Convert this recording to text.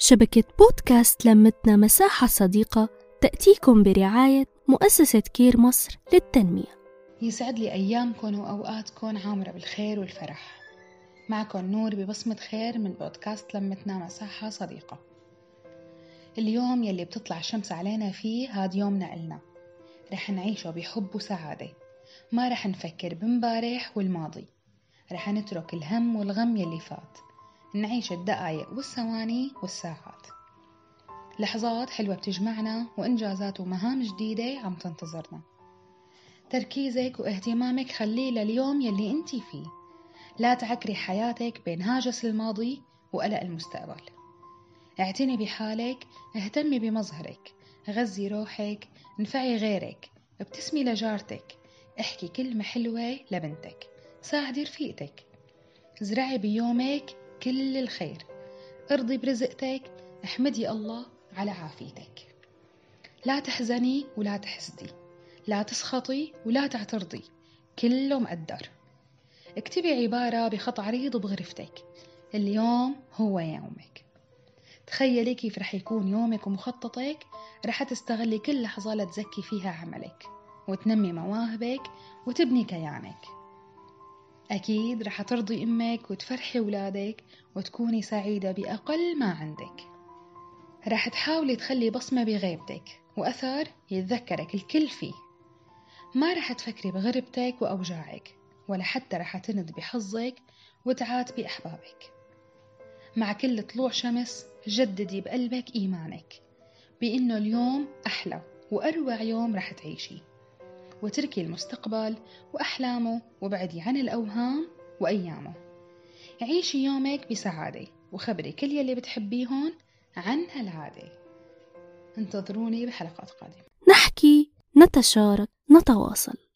شبكة بودكاست لمتنا مساحة صديقة تأتيكم برعاية مؤسسة كير مصر للتنمية. يسعد لي أيامكم وأوقاتكم عامرة بالخير والفرح. معكم نور ببصمة خير من بودكاست لمتنا مساحة صديقة. اليوم يلي بتطلع الشمس علينا فيه هاد يومنا إلنا. رح نعيشه بحب وسعادة. ما رح نفكر بمبارح والماضي. رح نترك الهم والغم يلي فات. نعيش الدقايق والثواني والساعات. لحظات حلوة بتجمعنا وإنجازات ومهام جديدة عم تنتظرنا. تركيزك واهتمامك خليه لليوم يلي انتي فيه. لا تعكري حياتك بين هاجس الماضي وقلق المستقبل. اعتني بحالك اهتمي بمظهرك غذي روحك انفعي غيرك ابتسمي لجارتك احكي كلمة حلوة لبنتك ساعدي رفيقتك. زرعي بيومك كل الخير. ارضي برزقتك احمدي الله على عافيتك. لا تحزني ولا تحسدي. لا تسخطي ولا تعترضي. كله مقدر اكتبي عبارة بخط عريض بغرفتك اليوم هو يومك. تخيلي كيف رح يكون يومك ومخططك. رح تستغلي كل لحظة لتزكي فيها عملك. وتنمي مواهبك وتبني كيانك. أكيد رح ترضي أمك وتفرحي ولادك وتكوني سعيدة بأقل ما عندك. رح تحاولي تخلي بصمة بغيبتك وأثر يتذكرك الكل فيه. ما رح تفكري بغربتك وأوجاعك ولا حتى رح تند بحظك وتعاتبي أحبابك مع كل طلوع شمس جددي بقلبك إيمانك بإنه اليوم أحلى وأروع يوم رح تعيشي. وتركي المستقبل وأحلامه وبعدي عن الأوهام وأيامه. عيشي يومك بسعادة وخبري كل يلي بتحبيهن عن هالعادة. انتظروني بحلقات قادمة. نحكي نتشارك نتواصل.